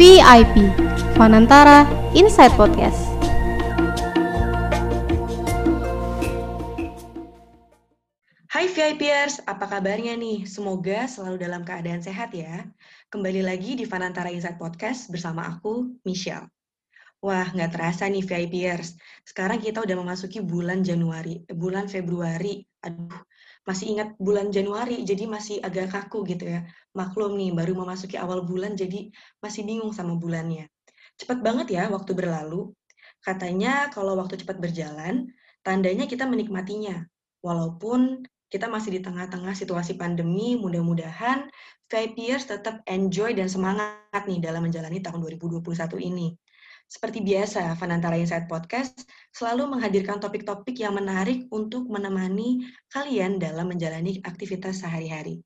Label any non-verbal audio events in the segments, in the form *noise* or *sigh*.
VIP Fanantara Inside Podcast. Hai VIPers, apa kabarnya nih? Semoga selalu dalam keadaan sehat ya. Kembali lagi di Fanantara Inside Podcast bersama aku, Michelle. Wah, nggak terasa nih VIPers. Sekarang kita udah memasuki bulan Januari, eh, bulan Februari. Aduh, masih ingat bulan Januari, jadi masih agak kaku gitu ya. Maklum nih, baru memasuki awal bulan, jadi masih bingung sama bulannya. Cepat banget ya waktu berlalu. Katanya kalau waktu cepat berjalan, tandanya kita menikmatinya. Walaupun kita masih di tengah-tengah situasi pandemi, mudah-mudahan VIPers tetap enjoy dan semangat nih dalam menjalani tahun 2021 ini. Seperti biasa, Fanantara Insight Podcast selalu menghadirkan topik-topik yang menarik untuk menemani kalian dalam menjalani aktivitas sehari-hari.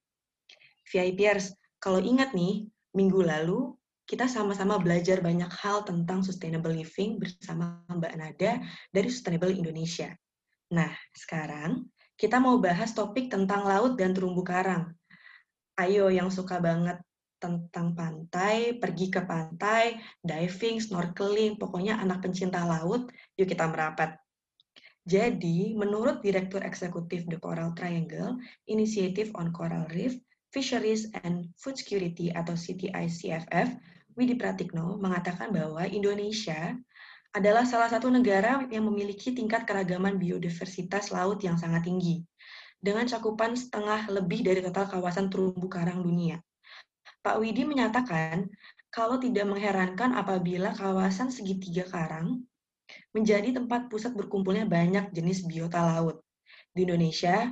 VIPers, kalau ingat nih, minggu lalu kita sama-sama belajar banyak hal tentang sustainable living bersama Mbak Nada dari Sustainable Indonesia. Nah, sekarang kita mau bahas topik tentang laut dan terumbu karang. Ayo yang suka banget tentang pantai, pergi ke pantai, diving, snorkeling, pokoknya anak pencinta laut, yuk kita merapat. Jadi, menurut Direktur Eksekutif The Coral Triangle, Initiative on Coral Reef, Fisheries and Food Security atau CTI-CFF, Widi Pratikno mengatakan bahwa Indonesia adalah salah satu negara yang memiliki tingkat keragaman biodiversitas laut yang sangat tinggi, dengan cakupan setengah lebih dari total kawasan terumbu karang dunia. Pak Widi menyatakan, kalau tidak mengherankan apabila kawasan segitiga karang menjadi tempat pusat berkumpulnya banyak jenis biota laut. Di Indonesia,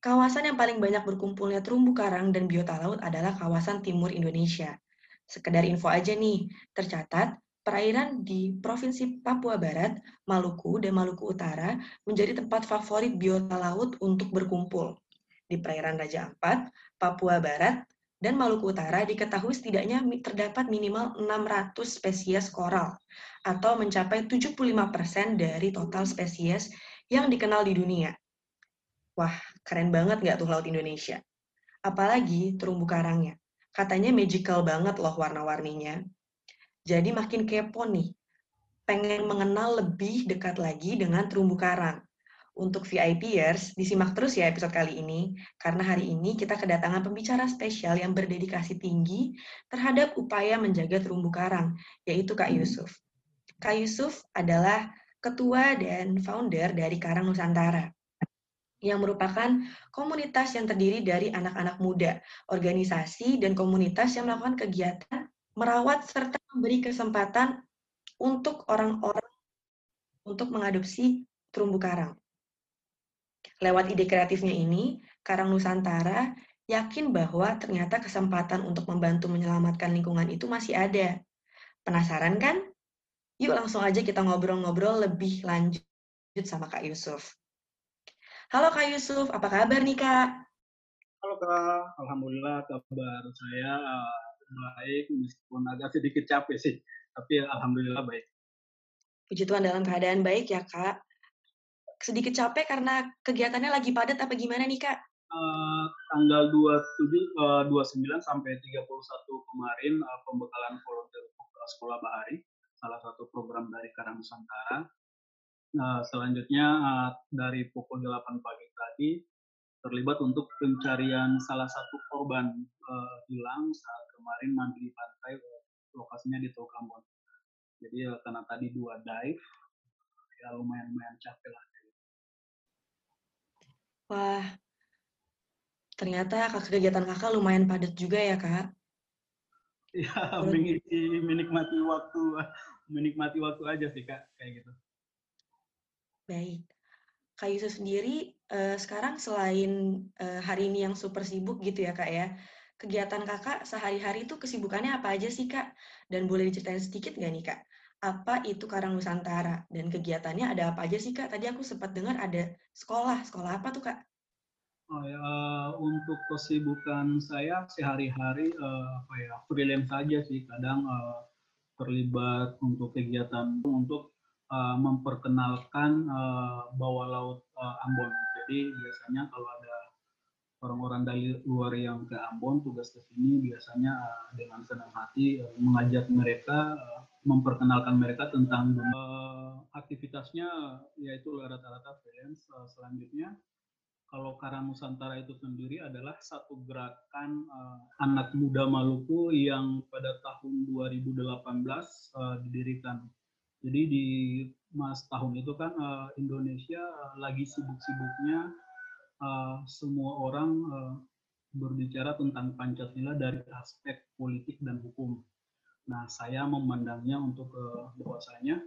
kawasan yang paling banyak berkumpulnya terumbu karang dan biota laut adalah kawasan timur Indonesia. Sekedar info aja nih, tercatat perairan di Provinsi Papua Barat, Maluku, dan Maluku Utara menjadi tempat favorit biota laut untuk berkumpul. Di perairan Raja Ampat, Papua Barat, dan Maluku Utara diketahui setidaknya terdapat minimal 600 spesies koral atau mencapai 75% dari total spesies yang dikenal di dunia. Wah, keren banget nggak tuh Laut Indonesia? Apalagi terumbu karangnya. Katanya magical banget loh warna-warninya. Jadi makin kepo nih, pengen mengenal lebih dekat lagi dengan terumbu karang. Untuk VIPers, disimak terus ya episode kali ini, karena hari ini kita kedatangan pembicara spesial yang berdedikasi tinggi terhadap upaya menjaga terumbu karang, yaitu Kak Yusuf. Kak Yusuf adalah ketua dan founder dari Karang Nusantara, yang merupakan komunitas yang terdiri dari anak-anak muda, organisasi, dan komunitas yang melakukan kegiatan merawat serta memberi kesempatan untuk orang-orang untuk mengadopsi terumbu karang. Lewat ide kreatifnya ini, Karang Nusantara yakin bahwa ternyata kesempatan untuk membantu menyelamatkan lingkungan itu masih ada. Penasaran kan? Yuk langsung aja kita ngobrol-ngobrol lebih lanjut sama Kak Yusuf. Halo Kak Yusuf, apa kabar nih Kak? Halo Kak, Alhamdulillah kabar saya baik meskipun agak sedikit capek sih tapi alhamdulillah baik. Puji Tuhan dalam keadaan baik ya kak. Sedikit capek karena kegiatannya lagi padat apa gimana nih kak? Uh, tanggal 27 uh, 29 sampai 31 kemarin uh, pembekalan volunteer sekolah bahari salah satu program dari Karang Nusantara uh, selanjutnya uh, dari pukul 8 pagi tadi terlibat untuk pencarian salah satu korban uh, hilang saat kemarin mandi di pantai lokasinya di Teluk Ambon. Jadi karena tadi dua dive ya lumayan lumayan capek lah. Wah, ternyata kegiatan kakak lumayan padat juga ya kak. Ya, mengisi menikmati waktu, menikmati waktu aja sih kak, kayak gitu. Baik. Kak Yusuf sendiri uh, sekarang selain uh, hari ini yang super sibuk gitu ya kak ya, kegiatan kakak sehari-hari itu kesibukannya apa aja sih kak? Dan boleh diceritain sedikit nggak nih kak? Apa itu Karang Nusantara? Dan kegiatannya ada apa aja sih kak? Tadi aku sempat dengar ada sekolah. Sekolah apa tuh kak? Oh ya, uh, untuk kesibukan saya sehari-hari uh, apa ya freelance saja sih. Kadang uh, terlibat untuk kegiatan untuk uh, memperkenalkan uh, bawah laut uh, Ambon. Jadi biasanya kalau ada orang-orang dari luar yang ke Ambon tugas ke sini biasanya uh, dengan senang hati uh, mengajak mereka uh, memperkenalkan mereka tentang uh, aktivitasnya yaitu rata-rata freelance uh, selanjutnya kalau Karang Nusantara itu sendiri adalah satu gerakan uh, anak muda Maluku yang pada tahun 2018 uh, didirikan. Jadi di mas tahun itu kan uh, Indonesia lagi sibuk-sibuknya uh, semua orang uh, berbicara tentang Pancasila dari aspek politik dan hukum. Nah, saya memandangnya untuk uh, bahwasanya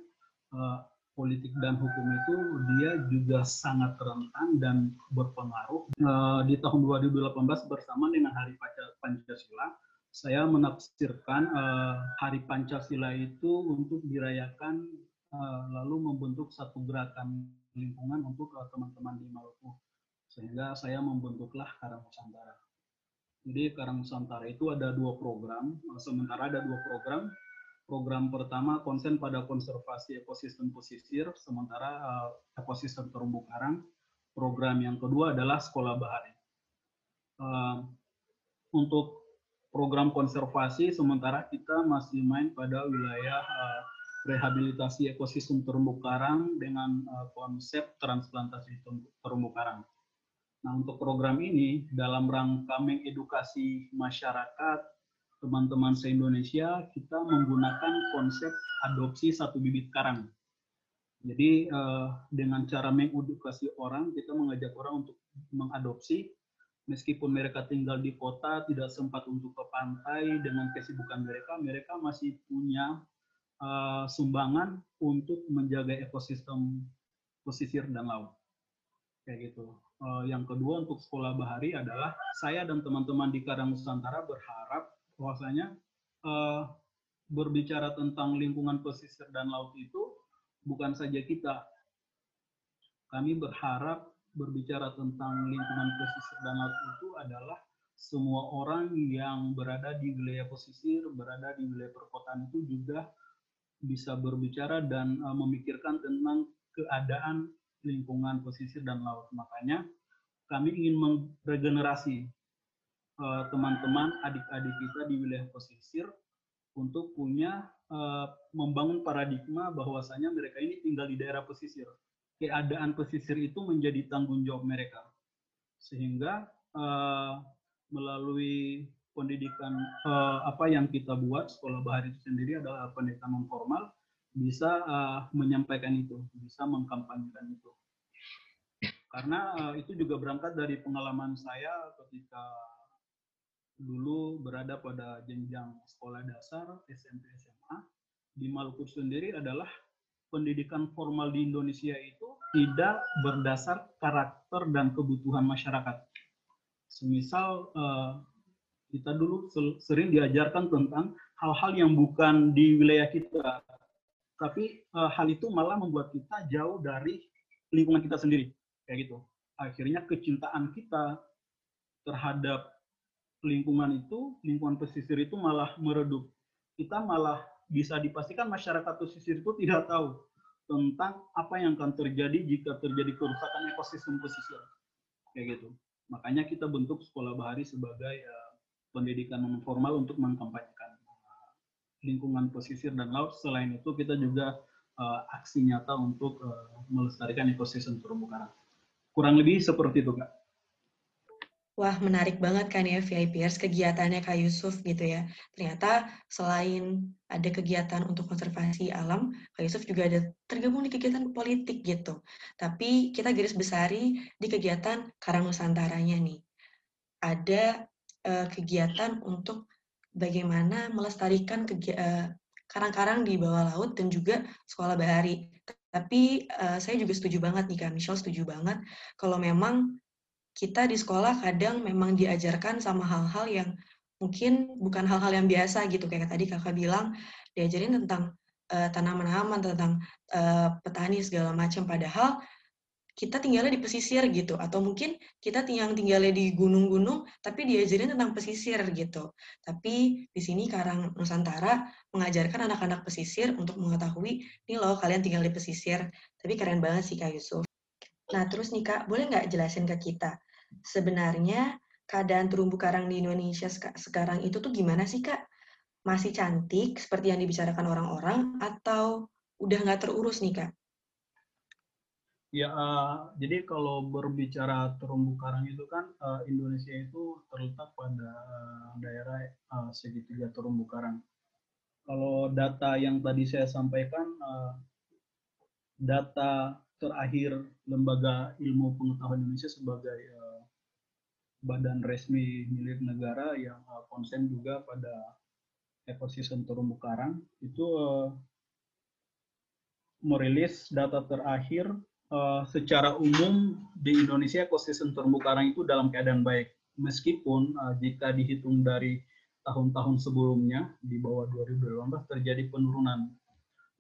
uh, politik dan hukum itu dia juga sangat rentan dan berpengaruh. Uh, di tahun 2018 bersama dengan Hari Pancasila, saya menafsirkan uh, Hari Pancasila itu untuk dirayakan uh, lalu membentuk satu gerakan lingkungan untuk teman-teman uh, di Maluku sehingga saya membentuklah Karang Nusantara. Jadi Karang Nusantara itu ada dua program, sementara ada dua program. Program pertama konsen pada konservasi ekosistem pesisir, sementara uh, ekosistem terumbu karang. Program yang kedua adalah sekolah bahari. Uh, untuk program konservasi, sementara kita masih main pada wilayah uh, rehabilitasi ekosistem terumbu karang dengan uh, konsep transplantasi terumbu karang. Nah, untuk program ini dalam rangka mengedukasi masyarakat, teman-teman se-Indonesia, kita menggunakan konsep adopsi satu bibit karang. Jadi eh, dengan cara mengedukasi orang, kita mengajak orang untuk mengadopsi, meskipun mereka tinggal di kota, tidak sempat untuk ke pantai dengan kesibukan mereka, mereka masih punya eh, sumbangan untuk menjaga ekosistem pesisir dan laut. Kayak gitu. Uh, yang kedua untuk sekolah bahari adalah saya dan teman-teman di Karang Nusantara berharap bahwasanya uh, berbicara tentang lingkungan pesisir dan laut itu bukan saja kita. Kami berharap berbicara tentang lingkungan pesisir dan laut itu adalah semua orang yang berada di wilayah pesisir, berada di wilayah perkotaan itu juga bisa berbicara dan uh, memikirkan tentang keadaan lingkungan pesisir dan laut. Makanya kami ingin meregenerasi eh, teman-teman, uh, adik-adik kita di wilayah pesisir untuk punya uh, membangun paradigma bahwasanya mereka ini tinggal di daerah pesisir. Keadaan pesisir itu menjadi tanggung jawab mereka. Sehingga uh, melalui pendidikan uh, apa yang kita buat sekolah bahari itu sendiri adalah pendidikan non formal bisa uh, menyampaikan itu, bisa mengkampanyekan itu. Karena uh, itu juga berangkat dari pengalaman saya ketika dulu berada pada jenjang sekolah dasar SMP SMA di Maluku sendiri adalah pendidikan formal di Indonesia itu tidak berdasar karakter dan kebutuhan masyarakat. Semisal uh, kita dulu sering diajarkan tentang hal-hal yang bukan di wilayah kita, tapi uh, hal itu malah membuat kita jauh dari lingkungan kita sendiri. Kayak gitu. Akhirnya kecintaan kita terhadap lingkungan itu lingkungan pesisir itu malah meredup. Kita malah bisa dipastikan masyarakat pesisir itu tidak tahu tentang apa yang akan terjadi jika terjadi kerusakan ekosistem pesisir kayak gitu makanya kita bentuk sekolah bahari sebagai uh, pendidikan non formal untuk mengkampanyekan lingkungan pesisir dan laut. Selain itu kita juga uh, aksi nyata untuk uh, melestarikan ekosistem terumbu karang. Kurang lebih seperti itu, Kak. Wah, menarik banget kan ya VIPers kegiatannya Kak Yusuf gitu ya. Ternyata selain ada kegiatan untuk konservasi alam, Kak Yusuf juga ada tergabung di kegiatan politik gitu. Tapi kita garis besari di kegiatan Karang Nusantaranya nih. Ada uh, kegiatan untuk bagaimana melestarikan eh, karang-karang di bawah laut dan juga sekolah bahari. Tapi uh, saya juga setuju banget nih Kak Michelle, setuju banget kalau memang kita di sekolah kadang memang diajarkan sama hal-hal yang mungkin bukan hal-hal yang biasa gitu. Kayak tadi kakak bilang diajarin tentang uh, tanaman-tanaman tentang uh, petani segala macam. Padahal kita tinggalnya di pesisir gitu. Atau mungkin kita tinggal tinggalnya di gunung-gunung tapi diajarin tentang pesisir gitu. Tapi di sini Karang Nusantara mengajarkan anak-anak pesisir untuk mengetahui nih loh kalian tinggal di pesisir. Tapi keren banget sih Kak Yusuf. Nah terus nih Kak boleh nggak jelasin ke kita sebenarnya keadaan terumbu karang di Indonesia sekarang itu tuh gimana sih Kak? Masih cantik seperti yang dibicarakan orang-orang atau udah nggak terurus nih Kak? Ya, uh, jadi kalau berbicara terumbu karang itu kan uh, Indonesia itu terletak pada uh, daerah uh, segitiga terumbu karang. Kalau data yang tadi saya sampaikan, uh, data terakhir Lembaga Ilmu Pengetahuan Indonesia sebagai uh, badan resmi milik negara yang uh, konsen juga pada ekosistem terumbu karang itu uh, merilis data terakhir uh, secara umum di Indonesia ekosistem terumbu karang itu dalam keadaan baik. Meskipun uh, jika dihitung dari tahun-tahun sebelumnya di bawah 2018 terjadi penurunan.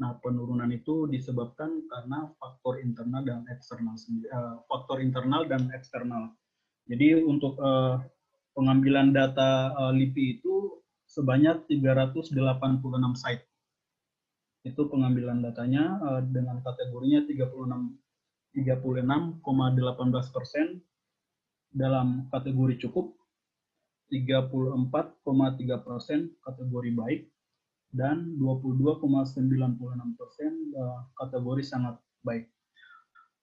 Nah, penurunan itu disebabkan karena faktor internal dan eksternal uh, faktor internal dan eksternal. Jadi untuk uh, pengambilan data uh, LIPI itu sebanyak 386 site. Itu pengambilan datanya uh, dengan kategorinya 36 36,18 persen dalam kategori cukup, 34,3 persen kategori baik, dan 22,96 persen eh, kategori sangat baik.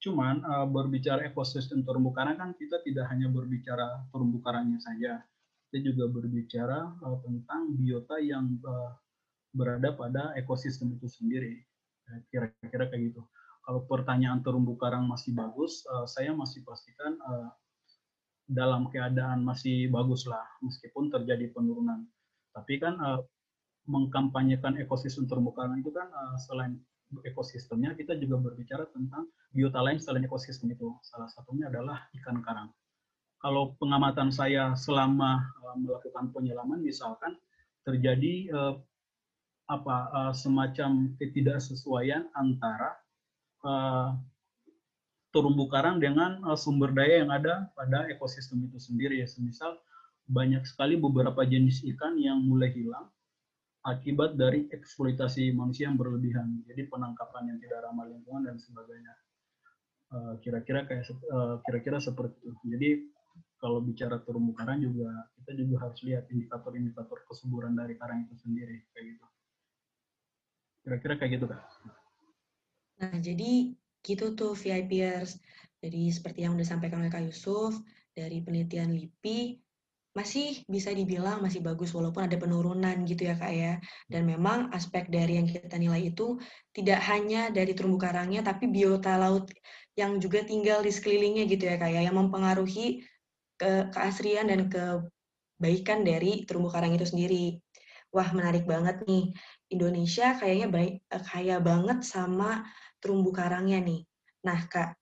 Cuman uh, berbicara ekosistem terumbu karang kan kita tidak hanya berbicara terumbu karangnya saja, kita juga berbicara uh, tentang biota yang uh, berada pada ekosistem itu sendiri. Kira-kira kayak gitu kalau pertanyaan terumbu karang masih bagus, uh, saya masih pastikan uh, dalam keadaan masih bagus lah, meskipun terjadi penurunan. Tapi kan uh, mengkampanyekan ekosistem terumbu karang itu kan uh, selain ekosistemnya, kita juga berbicara tentang biota lain selain ekosistem itu. Salah satunya adalah ikan karang. Kalau pengamatan saya selama uh, melakukan penyelaman, misalkan terjadi uh, apa uh, semacam ketidaksesuaian antara uh, terumbu karang dengan uh, sumber daya yang ada pada ekosistem itu sendiri ya. Semisal banyak sekali beberapa jenis ikan yang mulai hilang akibat dari eksploitasi manusia yang berlebihan. Jadi penangkapan yang tidak ramah lingkungan dan sebagainya. Eh, kira-kira kayak kira-kira uh, seperti itu. Jadi kalau bicara terumbu karang juga kita juga harus lihat indikator-indikator kesuburan dari karang itu sendiri kayak gitu. Kira-kira kayak gitu kak. Nah, jadi gitu tuh VIPers. Jadi seperti yang udah disampaikan oleh Kak Yusuf, dari penelitian LIPI, masih bisa dibilang masih bagus walaupun ada penurunan gitu ya Kak ya. Dan memang aspek dari yang kita nilai itu tidak hanya dari terumbu karangnya, tapi biota laut yang juga tinggal di sekelilingnya gitu ya Kak ya, yang mempengaruhi ke keasrian dan kebaikan dari terumbu karang itu sendiri. Wah, menarik banget nih. Indonesia kayaknya baik eh, kaya banget sama terumbu karangnya nih. Nah, Kak,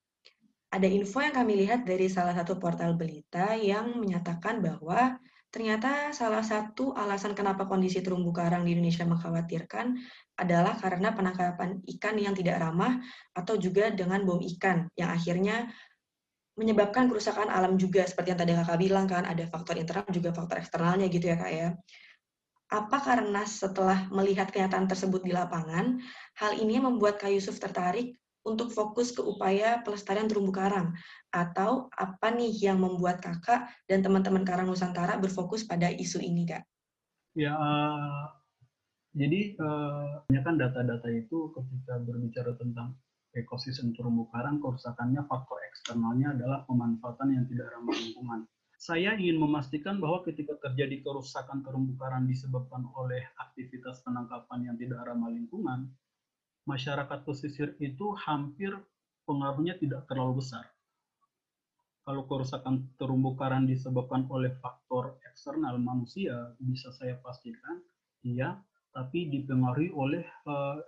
ada info yang kami lihat dari salah satu portal berita yang menyatakan bahwa ternyata salah satu alasan kenapa kondisi terumbu karang di Indonesia mengkhawatirkan adalah karena penangkapan ikan yang tidak ramah atau juga dengan bom ikan yang akhirnya menyebabkan kerusakan alam juga seperti yang tadi kakak bilang kan ada faktor internal juga faktor eksternalnya gitu ya kak ya. Apa karena setelah melihat kenyataan tersebut di lapangan, hal ini membuat Kak Yusuf tertarik untuk fokus ke upaya pelestarian terumbu karang? Atau apa nih yang membuat kakak dan teman-teman Karang Nusantara berfokus pada isu ini, Kak? Ya, uh, jadi uh, kan data-data itu ketika berbicara tentang ekosistem terumbu karang, kerusakannya faktor eksternalnya adalah pemanfaatan yang tidak ramah lingkungan saya ingin memastikan bahwa ketika terjadi kerusakan terumbu karang disebabkan oleh aktivitas penangkapan yang tidak ramah lingkungan, masyarakat pesisir itu hampir pengaruhnya tidak terlalu besar. Kalau kerusakan terumbu karang disebabkan oleh faktor eksternal manusia, bisa saya pastikan iya, tapi dipengaruhi oleh eh,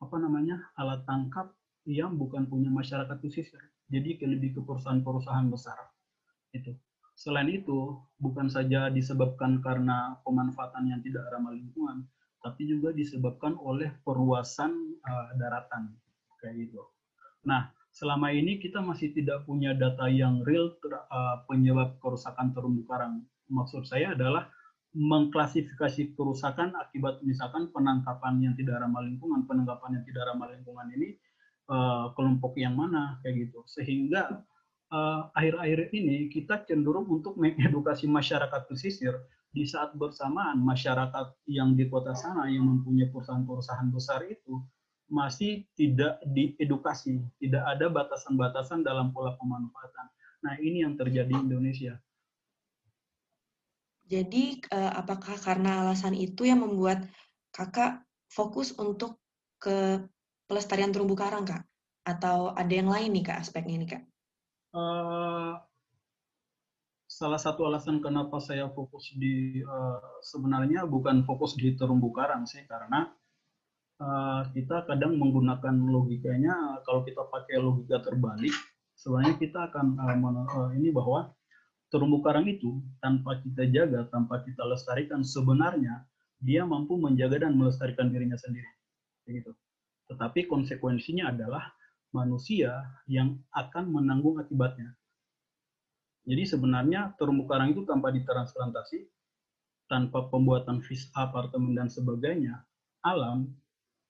apa namanya alat tangkap yang bukan punya masyarakat pesisir. Jadi lebih ke perusahaan-perusahaan besar itu. Selain itu, bukan saja disebabkan karena pemanfaatan yang tidak ramah lingkungan, tapi juga disebabkan oleh perluasan uh, daratan kayak gitu. Nah, selama ini kita masih tidak punya data yang real ter, uh, penyebab kerusakan terumbu karang. Maksud saya adalah mengklasifikasi kerusakan akibat misalkan penangkapan yang tidak ramah lingkungan, penangkapan yang tidak ramah lingkungan ini uh, kelompok yang mana kayak gitu. Sehingga akhir-akhir uh, ini kita cenderung untuk mengedukasi masyarakat pesisir di saat bersamaan masyarakat yang di kota sana yang mempunyai perusahaan-perusahaan besar itu masih tidak diedukasi, tidak ada batasan-batasan dalam pola pemanfaatan. Nah, ini yang terjadi di Indonesia. Jadi, uh, apakah karena alasan itu yang membuat kakak fokus untuk ke pelestarian terumbu karang, kak? Atau ada yang lain nih, kak, aspeknya nih, kak? Uh, salah satu alasan kenapa saya fokus di uh, sebenarnya bukan fokus di terumbu karang sih, karena uh, kita kadang menggunakan logikanya kalau kita pakai logika terbalik, sebenarnya kita akan uh, uh, ini bahwa terumbu karang itu tanpa kita jaga, tanpa kita lestarikan, sebenarnya dia mampu menjaga dan melestarikan dirinya sendiri. Begitu. Tetapi konsekuensinya adalah manusia yang akan menanggung akibatnya. Jadi sebenarnya terumbu karang itu tanpa ditransplantasi, tanpa pembuatan vis apartemen dan sebagainya, alam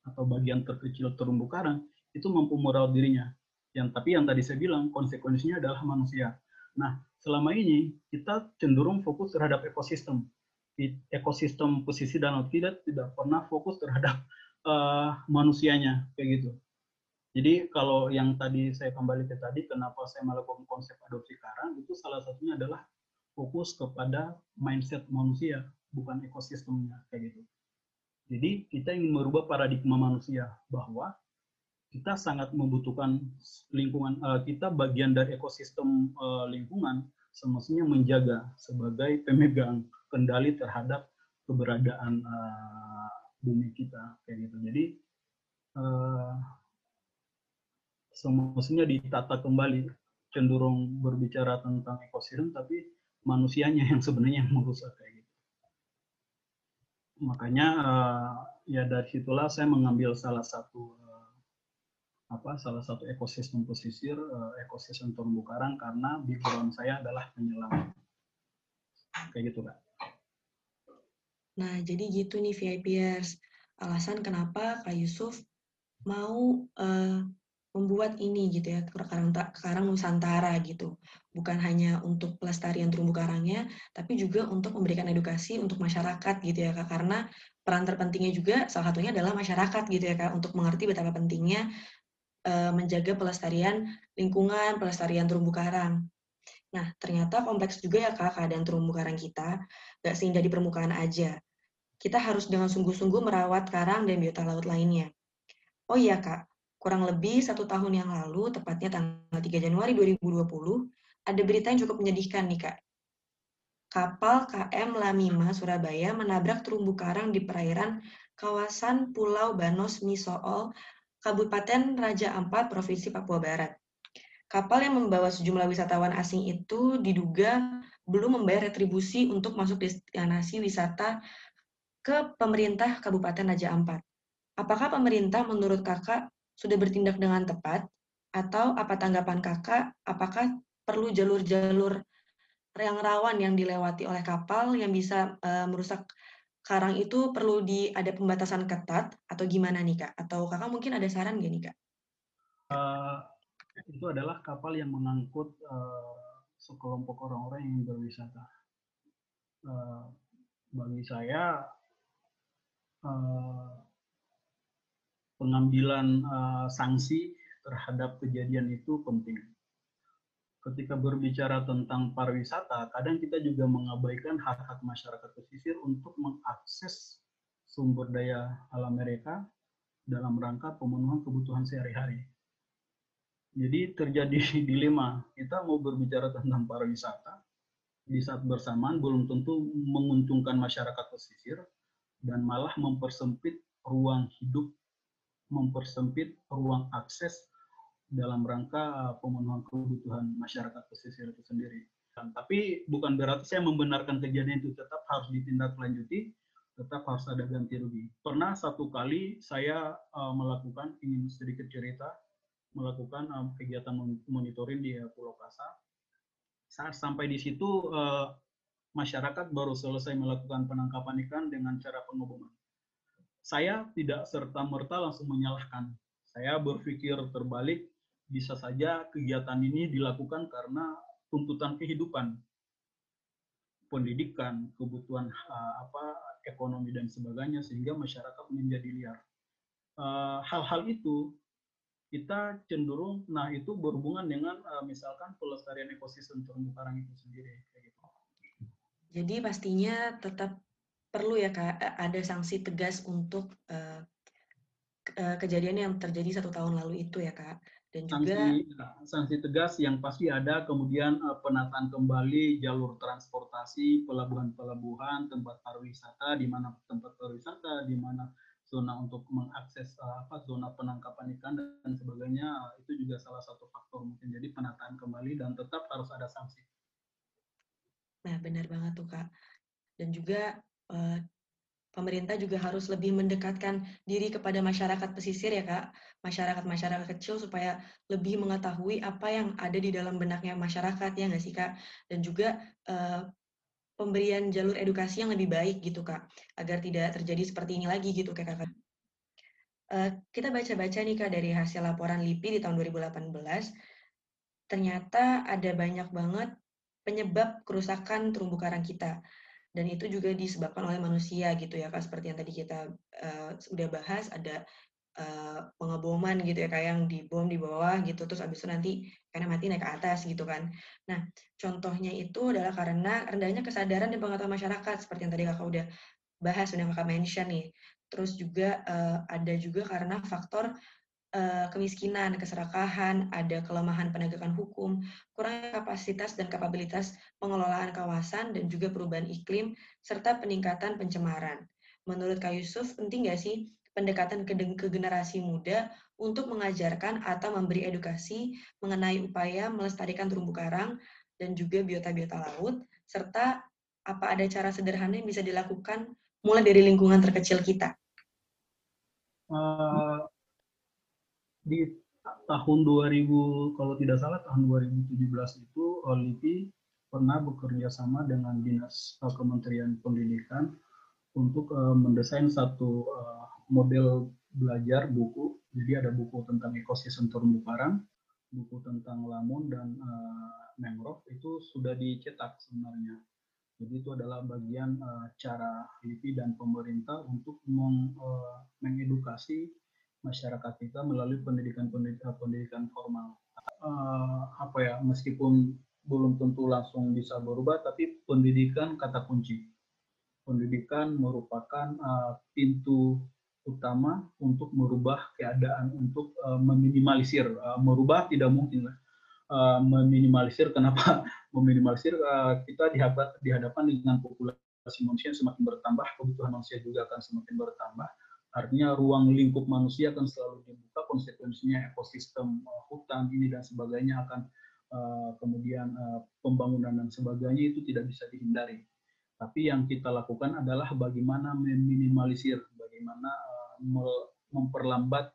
atau bagian terkecil terumbu karang itu mampu merawat dirinya. Yang tapi yang tadi saya bilang konsekuensinya adalah manusia. Nah, selama ini kita cenderung fokus terhadap ekosistem. Ekosistem posisi danau tidak tidak pernah fokus terhadap uh, manusianya kayak gitu. Jadi kalau yang tadi saya kembali ke tadi, kenapa saya melakukan konsep adopsi karang itu salah satunya adalah fokus kepada mindset manusia, bukan ekosistemnya kayak gitu. Jadi kita ingin merubah paradigma manusia bahwa kita sangat membutuhkan lingkungan uh, kita bagian dari ekosistem uh, lingkungan semestinya menjaga sebagai pemegang kendali terhadap keberadaan uh, bumi kita kayak gitu jadi semestinya ditata kembali cenderung berbicara tentang ekosistem tapi manusianya yang sebenarnya yang merusak kayak gitu. Makanya uh, ya dari situlah saya mengambil salah satu apa salah satu ekosistem pesisir uh, ekosistem terumbu karang karena background saya adalah penyelam kayak gitu kak. Nah jadi gitu nih VIPers alasan kenapa Kak Yusuf mau uh, membuat ini gitu ya karang karang Nusantara gitu bukan hanya untuk pelestarian terumbu karangnya tapi juga untuk memberikan edukasi untuk masyarakat gitu ya kak karena peran terpentingnya juga salah satunya adalah masyarakat gitu ya kak untuk mengerti betapa pentingnya uh, menjaga pelestarian lingkungan, pelestarian terumbu karang. Nah, ternyata kompleks juga ya Kak keadaan terumbu karang kita, nggak sehingga di permukaan aja. Kita harus dengan sungguh-sungguh merawat karang dan biota laut lainnya. Oh iya Kak, kurang lebih satu tahun yang lalu, tepatnya tanggal 3 Januari 2020, ada berita yang cukup menyedihkan nih Kak. Kapal KM Lamima Surabaya menabrak terumbu karang di perairan kawasan Pulau Banos Misool Kabupaten Raja Ampat, Provinsi Papua Barat. Kapal yang membawa sejumlah wisatawan asing itu diduga belum membayar retribusi untuk masuk destinasi wisata ke pemerintah Kabupaten Raja Ampat. Apakah pemerintah menurut kakak sudah bertindak dengan tepat? Atau apa tanggapan kakak? Apakah perlu jalur-jalur yang rawan yang dilewati oleh kapal yang bisa uh, merusak karang itu perlu di ada pembatasan ketat atau gimana nih kak? Atau kakak mungkin ada saran gak nih kak? Uh, itu adalah kapal yang mengangkut uh, sekelompok orang-orang yang berwisata. Uh, bagi saya uh, pengambilan uh, sanksi terhadap kejadian itu penting ketika berbicara tentang pariwisata, kadang kita juga mengabaikan hak-hak masyarakat pesisir untuk mengakses sumber daya alam mereka dalam rangka pemenuhan kebutuhan sehari-hari. Jadi terjadi *laughs* dilema, kita mau berbicara tentang pariwisata, di saat bersamaan belum tentu menguntungkan masyarakat pesisir, dan malah mempersempit ruang hidup, mempersempit ruang akses dalam rangka uh, pemenuhan kebutuhan masyarakat pesisir itu sendiri. Dan, tapi bukan berarti saya membenarkan kejadian itu tetap harus ditindaklanjuti, tetap harus ada ganti rugi. Pernah satu kali saya uh, melakukan, ingin sedikit cerita, melakukan um, kegiatan monitoring di uh, Pulau Kasa. Saat sampai di situ, uh, masyarakat baru selesai melakukan penangkapan ikan dengan cara pengoboman. Saya tidak serta-merta langsung menyalahkan. Saya berpikir terbalik, bisa saja kegiatan ini dilakukan karena tuntutan kehidupan, pendidikan, kebutuhan uh, apa ekonomi dan sebagainya sehingga masyarakat menjadi liar. Eh, hal-hal itu kita cenderung, nah itu berhubungan dengan uh, misalkan pelestarian ekosistem terumbu karang itu sendiri. Gitu. Jadi pastinya tetap perlu ya kak ada sanksi tegas untuk uh, kejadian yang terjadi satu tahun lalu itu ya kak. Dan juga sanksi, ya, sanksi tegas yang pasti ada kemudian uh, penataan kembali jalur transportasi pelabuhan-pelabuhan tempat pariwisata di mana tempat pariwisata di mana zona untuk mengakses uh, apa zona penangkapan ikan dan sebagainya itu juga salah satu faktor mungkin. Jadi penataan kembali dan tetap harus ada sanksi. Nah benar banget tuh kak. Dan juga uh, pemerintah juga harus lebih mendekatkan diri kepada masyarakat pesisir ya kak, masyarakat-masyarakat kecil supaya lebih mengetahui apa yang ada di dalam benaknya masyarakat ya nggak sih kak, dan juga uh, pemberian jalur edukasi yang lebih baik gitu kak, agar tidak terjadi seperti ini lagi gitu kak kakak. Uh, kita baca-baca nih kak dari hasil laporan LIPI di tahun 2018, ternyata ada banyak banget penyebab kerusakan terumbu karang kita dan itu juga disebabkan oleh manusia gitu ya kak seperti yang tadi kita uh, udah bahas ada uh, pengeboman gitu ya kayak yang dibom di bawah gitu terus abis itu nanti karena mati naik ke atas gitu kan. Nah contohnya itu adalah karena rendahnya kesadaran dan pengetahuan masyarakat seperti yang tadi kakak udah bahas udah kakak mention nih. Terus juga uh, ada juga karena faktor uh, kemiskinan, keserakahan, ada kelemahan penegakan hukum, kurangnya kapasitas dan kapabilitas pengelolaan kawasan dan juga perubahan iklim, serta peningkatan pencemaran. Menurut Kak Yusuf, penting nggak sih pendekatan ke, ke generasi muda untuk mengajarkan atau memberi edukasi mengenai upaya melestarikan terumbu karang dan juga biota-biota laut, serta apa ada cara sederhana yang bisa dilakukan mulai dari lingkungan terkecil kita? Uh, di tahun 2000 kalau tidak salah tahun 2017 itu LIPI pernah bekerja sama dengan dinas uh, Kementerian Pendidikan untuk uh, mendesain satu uh, model belajar buku. Jadi ada buku tentang ekosistem terumbu karang, buku tentang lamun dan uh, mangrove itu sudah dicetak sebenarnya. Jadi itu adalah bagian uh, cara LIPI dan pemerintah untuk meng, uh, mengedukasi masyarakat kita melalui pendidikan pendidikan, pendidikan formal. Uh, apa ya, meskipun belum tentu langsung bisa berubah, tapi pendidikan kata kunci. Pendidikan merupakan uh, pintu utama untuk merubah keadaan, untuk uh, meminimalisir. Uh, merubah tidak mungkin lah. Uh, meminimalisir, kenapa *laughs* meminimalisir? Uh, kita dihadap, dihadapkan dengan populasi manusia semakin bertambah, kebutuhan manusia juga akan semakin bertambah Artinya ruang lingkup manusia akan selalu dibuka, konsekuensinya ekosistem uh, hutan ini dan sebagainya akan uh, kemudian uh, pembangunan dan sebagainya itu tidak bisa dihindari. Tapi yang kita lakukan adalah bagaimana meminimalisir, bagaimana memperlambat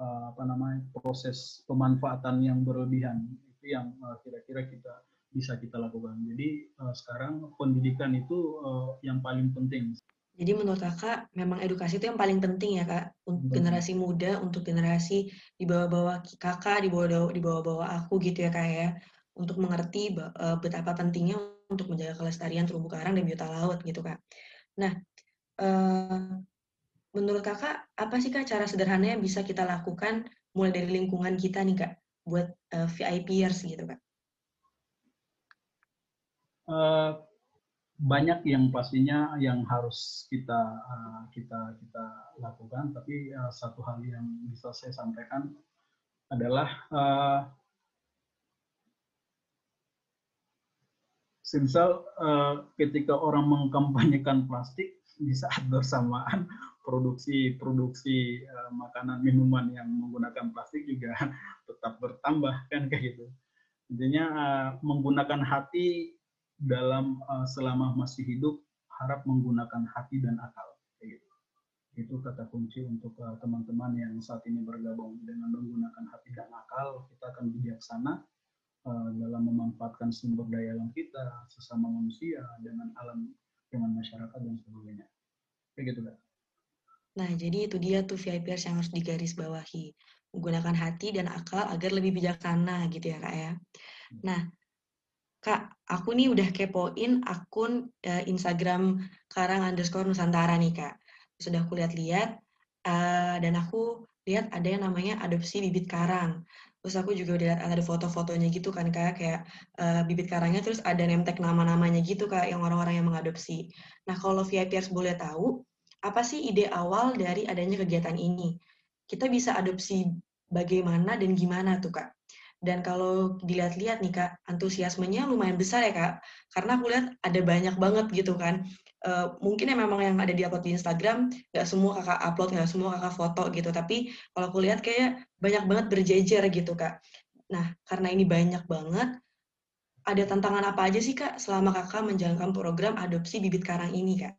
apa namanya proses pemanfaatan yang berlebihan itu yang kira-kira kita bisa kita lakukan. Jadi sekarang pendidikan itu yang paling penting. Jadi menurut kakak memang edukasi itu yang paling penting ya kak untuk generasi muda, untuk generasi di bawah-bawah kakak, di bawah di bawah-bawah aku gitu ya kak ya, untuk mengerti uh, betapa pentingnya untuk menjaga kelestarian terumbu karang dan biota laut gitu kak. Nah, uh, menurut kakak apa sih kak cara sederhana yang bisa kita lakukan mulai dari lingkungan kita nih kak buat uh, VIPers gitu kak? Uh, banyak yang pastinya yang harus kita uh, kita kita lakukan tapi uh, satu hal yang bisa saya sampaikan adalah uh, uh, ketika orang mengkampanyekan plastik di saat bersamaan produksi produksi uh, makanan minuman yang menggunakan plastik juga tetap bertambah kan kayak gitu. Intinya uh, menggunakan hati dalam uh, selama masih hidup harap menggunakan hati dan akal. Gitu. Itu kata kunci untuk eh, teman-teman uh, yang saat ini bergabung dengan menggunakan hati dan akal, kita akan bijaksana uh, dalam memanfaatkan sumber daya alam kita, sesama manusia, dengan alam, dengan masyarakat dan sebagainya. Kayak gitu kan. Nah, jadi itu dia tuh VIPers yang harus digarisbawahi menggunakan hati dan akal agar lebih bijaksana gitu ya kak ya. Nah kak, aku nih udah kepoin akun uh, Instagram Karang underscore Nusantara nih kak. Sudah aku lihat-lihat uh, dan aku lihat ada yang namanya adopsi bibit karang. Terus aku juga udah lihat ada foto-fotonya gitu kan kak, kayak uh, bibit karangnya terus ada tag nama-namanya gitu kak yang orang-orang yang mengadopsi. Nah kalau VIPers boleh tahu, apa sih ide awal dari adanya kegiatan ini? Kita bisa adopsi bagaimana dan gimana tuh Kak? Dan kalau dilihat-lihat nih Kak, antusiasmenya lumayan besar ya Kak, karena aku lihat ada banyak banget gitu kan. Uh, mungkin ya memang yang ada di upload di Instagram, nggak semua kakak upload, nggak semua kakak foto gitu, tapi kalau aku lihat kayak banyak banget berjejer gitu Kak. Nah, karena ini banyak banget, ada tantangan apa aja sih Kak selama kakak menjalankan program adopsi bibit karang ini Kak?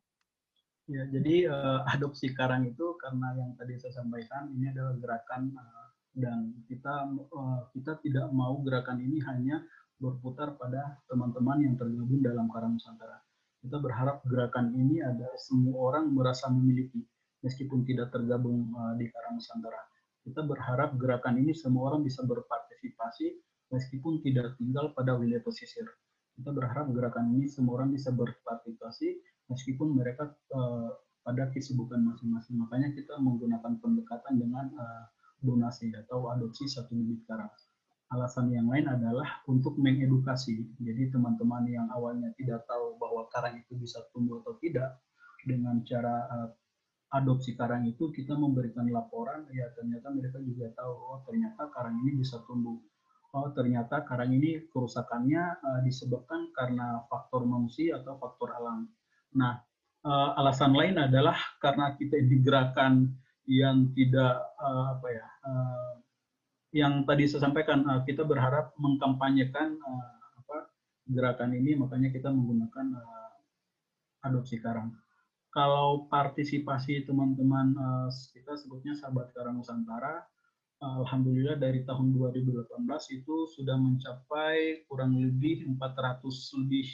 Ya, jadi uh, adopsi karang itu karena yang tadi saya sampaikan ini adalah gerakan uh, dan kita uh, kita tidak mau gerakan ini hanya berputar pada teman-teman yang tergabung dalam Karang Nusantara. Kita berharap gerakan ini ada semua orang merasa memiliki meskipun tidak tergabung uh, di Karang Nusantara. Kita berharap gerakan ini semua orang bisa berpartisipasi meskipun tidak tinggal pada wilayah pesisir. Kita berharap gerakan ini semua orang bisa berpartisipasi meskipun mereka uh, pada kesibukan masing-masing. Makanya kita menggunakan pendekatan dengan uh, donasi atau adopsi satu bibit karang. Alasan yang lain adalah untuk mengedukasi. Jadi teman-teman yang awalnya tidak tahu bahwa karang itu bisa tumbuh atau tidak, dengan cara uh, adopsi karang itu kita memberikan laporan, ya ternyata mereka juga tahu, oh ternyata karang ini bisa tumbuh. Oh ternyata karang ini kerusakannya uh, disebabkan karena faktor manusia atau faktor alam Nah, uh, alasan lain adalah karena kita digerakkan yang tidak uh, apa ya, uh, yang tadi saya sampaikan uh, kita berharap mengkampanyekan uh, apa gerakan ini, makanya kita menggunakan uh, adopsi karang. Kalau partisipasi teman-teman uh, kita sebutnya sahabat karang Nusantara, Alhamdulillah dari tahun 2018 itu sudah mencapai kurang lebih 400 lebih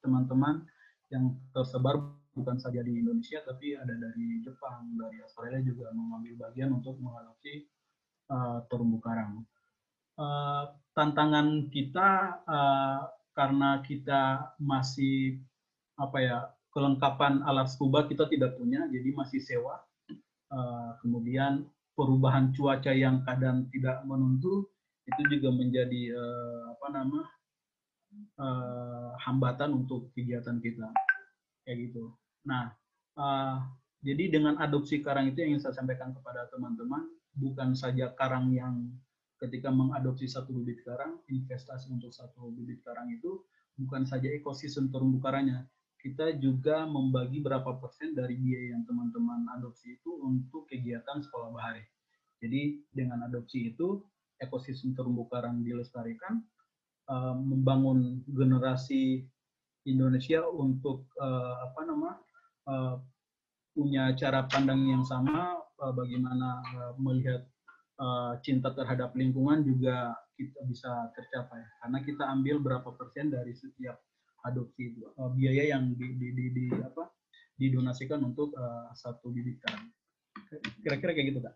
teman-teman yang tersebar bukan saja di Indonesia tapi ada dari Jepang, dari Australia juga mengambil bagian untuk mengadopsi uh, terumbu karang. Uh, tantangan kita uh, karena kita masih apa ya kelengkapan alat scuba kita tidak punya, jadi masih sewa. Uh, kemudian perubahan cuaca yang kadang tidak menentu itu juga menjadi uh, apa nama uh, hambatan untuk kegiatan kita kayak gitu. Nah, uh, jadi dengan adopsi karang itu yang ingin saya sampaikan kepada teman-teman, bukan saja karang yang ketika mengadopsi satu bibit karang, investasi untuk satu bibit karang itu bukan saja ekosistem terumbu karangnya, kita juga membagi berapa persen dari biaya yang teman-teman adopsi itu untuk kegiatan sekolah bahari. Jadi dengan adopsi itu ekosistem terumbu karang dilestarikan, uh, membangun generasi Indonesia untuk uh, apa nama uh, punya cara pandang yang sama uh, bagaimana uh, melihat uh, cinta terhadap lingkungan juga kita bisa tercapai karena kita ambil berapa persen dari setiap adopsi uh, biaya yang di, di, di, di apa didonasikan untuk uh, satu bibit. Kira-kira kayak gitu, Kak.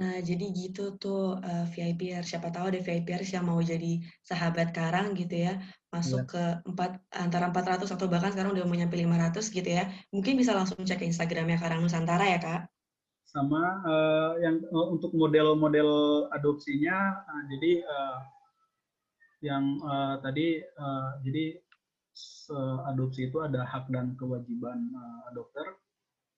Nah, jadi gitu tuh uh, VIPR. Siapa tahu ada VIPR yang mau jadi sahabat karang gitu ya, masuk yeah. ke empat antara 400 atau bahkan sekarang udah mau nyampe 500 gitu ya. Mungkin bisa langsung cek Instagramnya Karang Nusantara ya, Kak? Sama uh, yang uh, untuk model-model adopsinya, uh, jadi uh, yang uh, tadi, uh, jadi adopsi itu ada hak dan kewajiban uh, adopter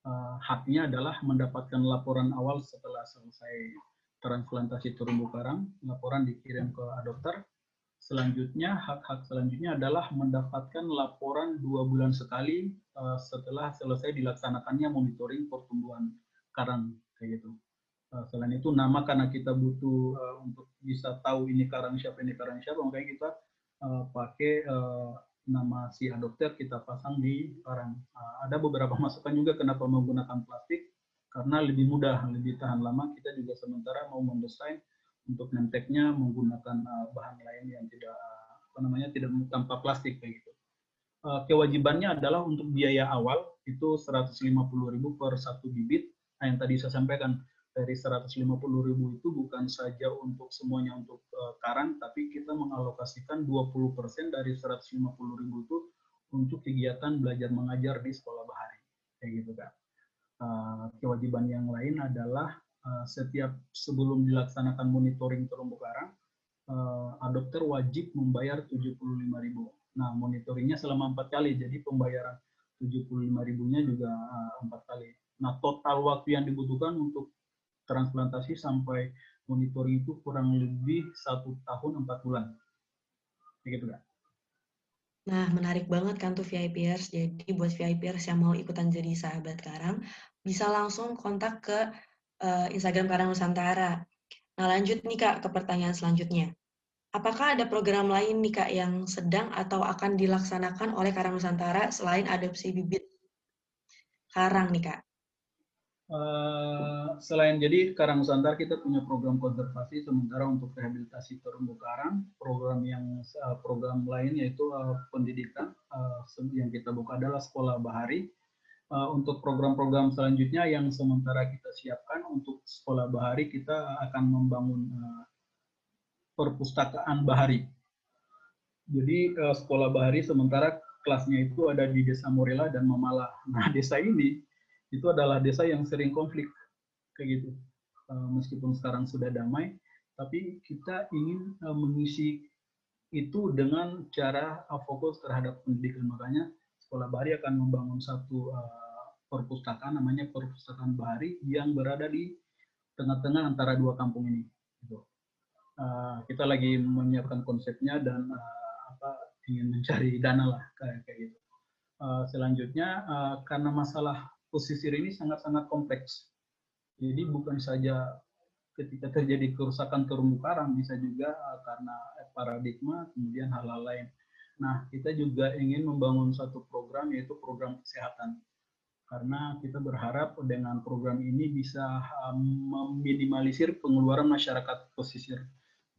uh, haknya adalah mendapatkan laporan awal setelah selesai transplantasi terumbu karang. Laporan dikirim ke adopter. Selanjutnya, hak-hak selanjutnya adalah mendapatkan laporan dua bulan sekali uh, setelah selesai dilaksanakannya monitoring pertumbuhan karang kayak gitu. Uh, selain itu nama karena kita butuh uh, untuk bisa tahu ini karang siapa ini karang siapa, makanya kita uh, pakai uh, nama si adopter kita pasang di barang. Uh, ada beberapa *laughs* masukan juga kenapa menggunakan plastik karena lebih mudah, lebih tahan lama. Kita juga sementara mau mendesain untuk nenteknya menggunakan uh, bahan lain yang tidak apa namanya tidak tanpa plastik kayak gitu. Kewajibannya adalah untuk biaya awal itu 150.000 per satu bibit. Nah, yang tadi saya sampaikan dari 150 ribu itu bukan saja untuk semuanya untuk uh, karang, tapi kita mengalokasikan 20% dari 150 ribu itu untuk kegiatan belajar mengajar di sekolah bahari. Kayak gitu kan. Uh, kewajiban yang lain adalah uh, setiap sebelum dilaksanakan monitoring terumbu karang, uh, adopter wajib membayar 75 ribu. Nah, monitoringnya selama empat kali, jadi pembayaran 75 ribunya juga empat kali. Nah, total waktu yang dibutuhkan untuk transplantasi sampai monitoring itu kurang lebih satu tahun empat bulan. Begitu kan? Nah, menarik banget kan tuh VIPers. Jadi buat VIPers yang mau ikutan jadi sahabat Karang, bisa langsung kontak ke uh, Instagram Karang Nusantara. Nah, lanjut nih Kak ke pertanyaan selanjutnya. Apakah ada program lain nih Kak yang sedang atau akan dilaksanakan oleh Karang Nusantara selain adopsi bibit karang nih Kak? Uh, selain jadi Karang Nusantara kita punya program konservasi sementara untuk rehabilitasi terumbu karang. Program yang uh, program lain yaitu uh, pendidikan uh, yang kita buka adalah sekolah bahari. Uh, untuk program-program selanjutnya yang sementara kita siapkan untuk sekolah bahari kita akan membangun uh, perpustakaan bahari. Jadi uh, sekolah bahari sementara kelasnya itu ada di Desa Morela dan Mamala. Nah desa ini itu adalah desa yang sering konflik kayak gitu. Uh, meskipun sekarang sudah damai tapi kita ingin uh, mengisi itu dengan cara uh, fokus terhadap pendidikan. Makanya sekolah bahari akan membangun satu perpustakaan namanya perpustakaan bahari yang berada di tengah-tengah antara dua kampung ini gitu. kita lagi menyiapkan konsepnya dan ingin mencari dana lah kayak kayak gitu selanjutnya karena masalah pesisir ini sangat-sangat kompleks. Jadi bukan saja ketika terjadi kerusakan terumbu karang, bisa juga eh, karena paradigma, kemudian hal-hal lain. Nah, kita juga ingin membangun satu program, yaitu program kesehatan. Karena kita berharap dengan program ini bisa eh, meminimalisir pengeluaran masyarakat pesisir.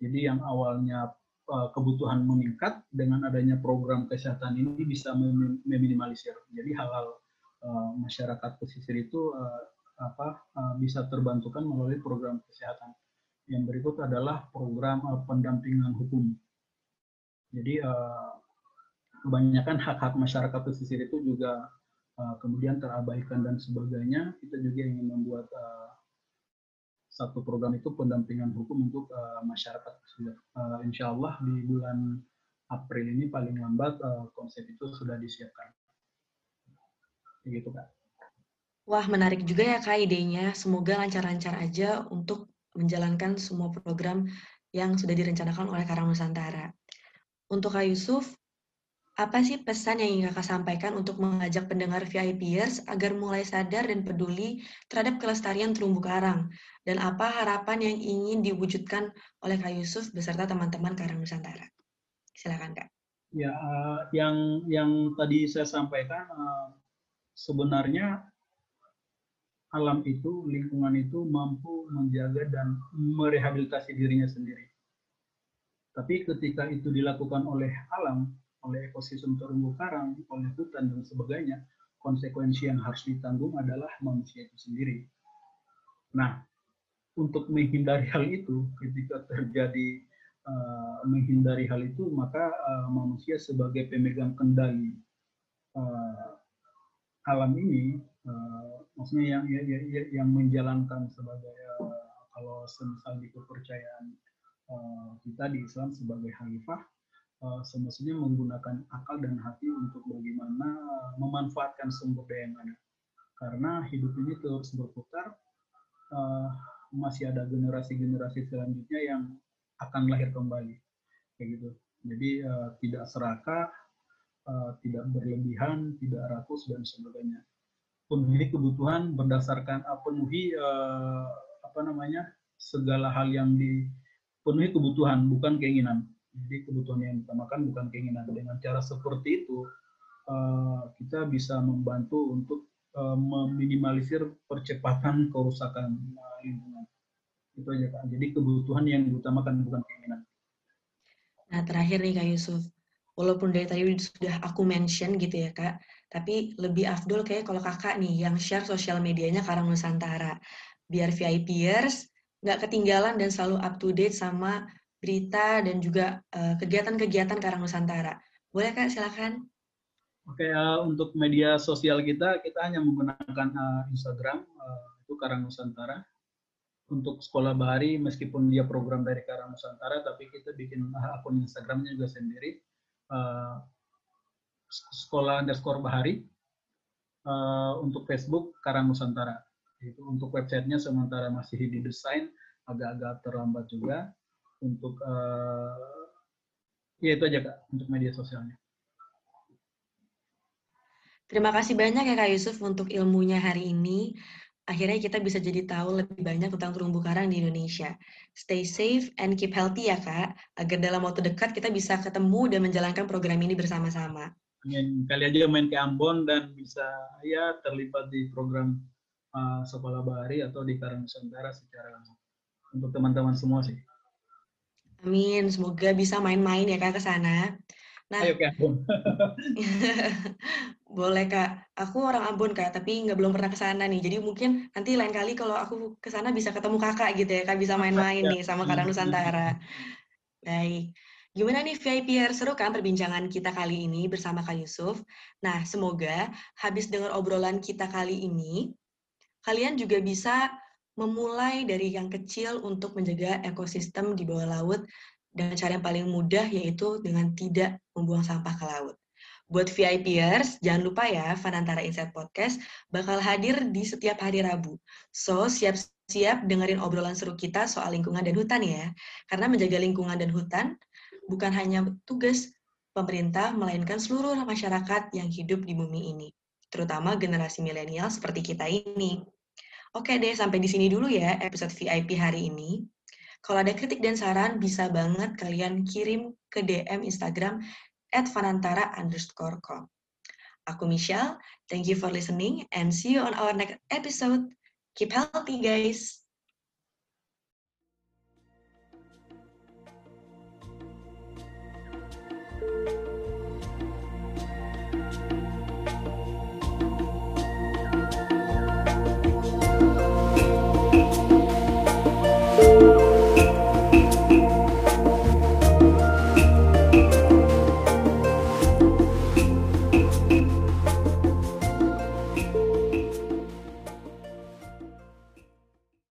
Jadi yang awalnya eh, kebutuhan meningkat, dengan adanya program kesehatan ini bisa meminimalisir. Jadi hal-hal Eh, masyarakat pesisir itu uh, apa uh, bisa terbantukan melalui program kesehatan. Yang berikut adalah program uh, pendampingan hukum. Jadi uh, kebanyakan hak-hak masyarakat pesisir itu juga uh, kemudian terabaikan dan sebagainya. Kita juga ingin membuat uh, satu program itu pendampingan hukum untuk uh, masyarakat pesisir. Uh, insya Allah di bulan April ini paling lambat uh, konsep itu sudah disiapkan gitu kak. Wah menarik juga ya kak idenya. Semoga lancar-lancar aja untuk menjalankan semua program yang sudah direncanakan oleh Karang Nusantara. Untuk Kak Yusuf, apa sih pesan yang ingin kakak sampaikan untuk mengajak pendengar VIPers agar mulai sadar dan peduli terhadap kelestarian terumbu karang? Dan apa harapan yang ingin diwujudkan oleh Kak Yusuf beserta teman-teman Karang Nusantara? Silakan Kak. Ya, uh, yang yang tadi saya sampaikan uh, sebenarnya alam itu, lingkungan itu mampu menjaga dan merehabilitasi dirinya sendiri. Tapi ketika itu dilakukan oleh alam, oleh ekosistem terumbu karang, oleh hutan dan sebagainya, konsekuensi yang harus ditanggung adalah manusia itu sendiri. Nah, untuk menghindari hal itu, ketika terjadi uh, menghindari hal itu, maka uh, manusia sebagai pemegang kendali uh, alam ini uh, maksudnya yang ya, ya, ya, yang menjalankan sebagai uh, kalau semisal di kepercayaan uh, kita di Islam sebagai khalifah uh, semestinya menggunakan akal dan hati untuk bagaimana memanfaatkan sumber daya yang ada. Karena hidup ini terus berputar uh, masih ada generasi-generasi selanjutnya yang akan lahir kembali. Kayak gitu. Jadi uh, tidak serakah uh, tidak berlebihan, tidak rakus dan sebagainya. Penuhi kebutuhan berdasarkan uh, penuhi uh, apa namanya segala hal yang dipenuhi kebutuhan bukan keinginan. Jadi kebutuhan yang ditamakan bukan keinginan. Dengan cara seperti itu uh, kita bisa membantu untuk uh, meminimalisir percepatan kerusakan lingkungan. Itu aja Kak. Jadi kebutuhan yang diutamakan bukan keinginan. Nah terakhir nih Kak Yusuf, walaupun dari tadi sudah aku mention gitu ya kak, tapi lebih afdol kayak kalau kakak nih yang share sosial medianya Karang Nusantara. biar VIPers nggak ketinggalan dan selalu up to date sama berita dan juga uh, kegiatan-kegiatan Karang Nusantara. Boleh Kak, silakan. Oke, uh, untuk media sosial kita, kita hanya menggunakan uh, Instagram, uh, itu Karang Nusantara. Untuk sekolah bahari, meskipun dia program dari Karang Nusantara, tapi kita bikin uh, akun Instagramnya juga sendiri. Uh, sekolah underscore bahari. Uh, untuk Facebook, Karang Nusantara. Itu untuk websitenya sementara masih didesain, agak-agak terlambat juga untuk uh, ya itu aja kak untuk media sosialnya. Terima kasih banyak ya Kak Yusuf untuk ilmunya hari ini. Akhirnya kita bisa jadi tahu lebih banyak tentang terumbu karang di Indonesia. Stay safe and keep healthy ya Kak, agar dalam waktu dekat kita bisa ketemu dan menjalankan program ini bersama-sama. Amin. Kali aja main ke Ambon dan bisa ya terlibat di program uh, Sekolah Bahari atau di Karang Nusantara secara langsung. Untuk teman-teman semua sih. Amin, semoga bisa main-main ya Kak ke sana. Nah, Ayo ke Ambon. *laughs* boleh Kak. Aku orang Ambon Kak, tapi nggak belum pernah ke sana nih. Jadi mungkin nanti lain kali kalau aku ke sana bisa ketemu Kakak gitu ya, Kak bisa main-main nih sama Karang Nusantara. Baik. Gimana nih VIPer? Seru kan perbincangan kita kali ini bersama Kak Yusuf? Nah, semoga habis dengar obrolan kita kali ini, kalian juga bisa memulai dari yang kecil untuk menjaga ekosistem di bawah laut dengan cara yang paling mudah yaitu dengan tidak membuang sampah ke laut. Buat VIPers, jangan lupa ya, Fanantara Insight Podcast bakal hadir di setiap hari Rabu. So, siap-siap dengerin obrolan seru kita soal lingkungan dan hutan ya. Karena menjaga lingkungan dan hutan bukan hanya tugas pemerintah, melainkan seluruh masyarakat yang hidup di bumi ini. Terutama generasi milenial seperti kita ini. Oke deh, sampai di sini dulu ya episode VIP hari ini. Kalau ada kritik dan saran, bisa banget kalian kirim ke DM Instagram at fanantara underscore com. Aku Michelle, thank you for listening and see you on our next episode. Keep healthy guys!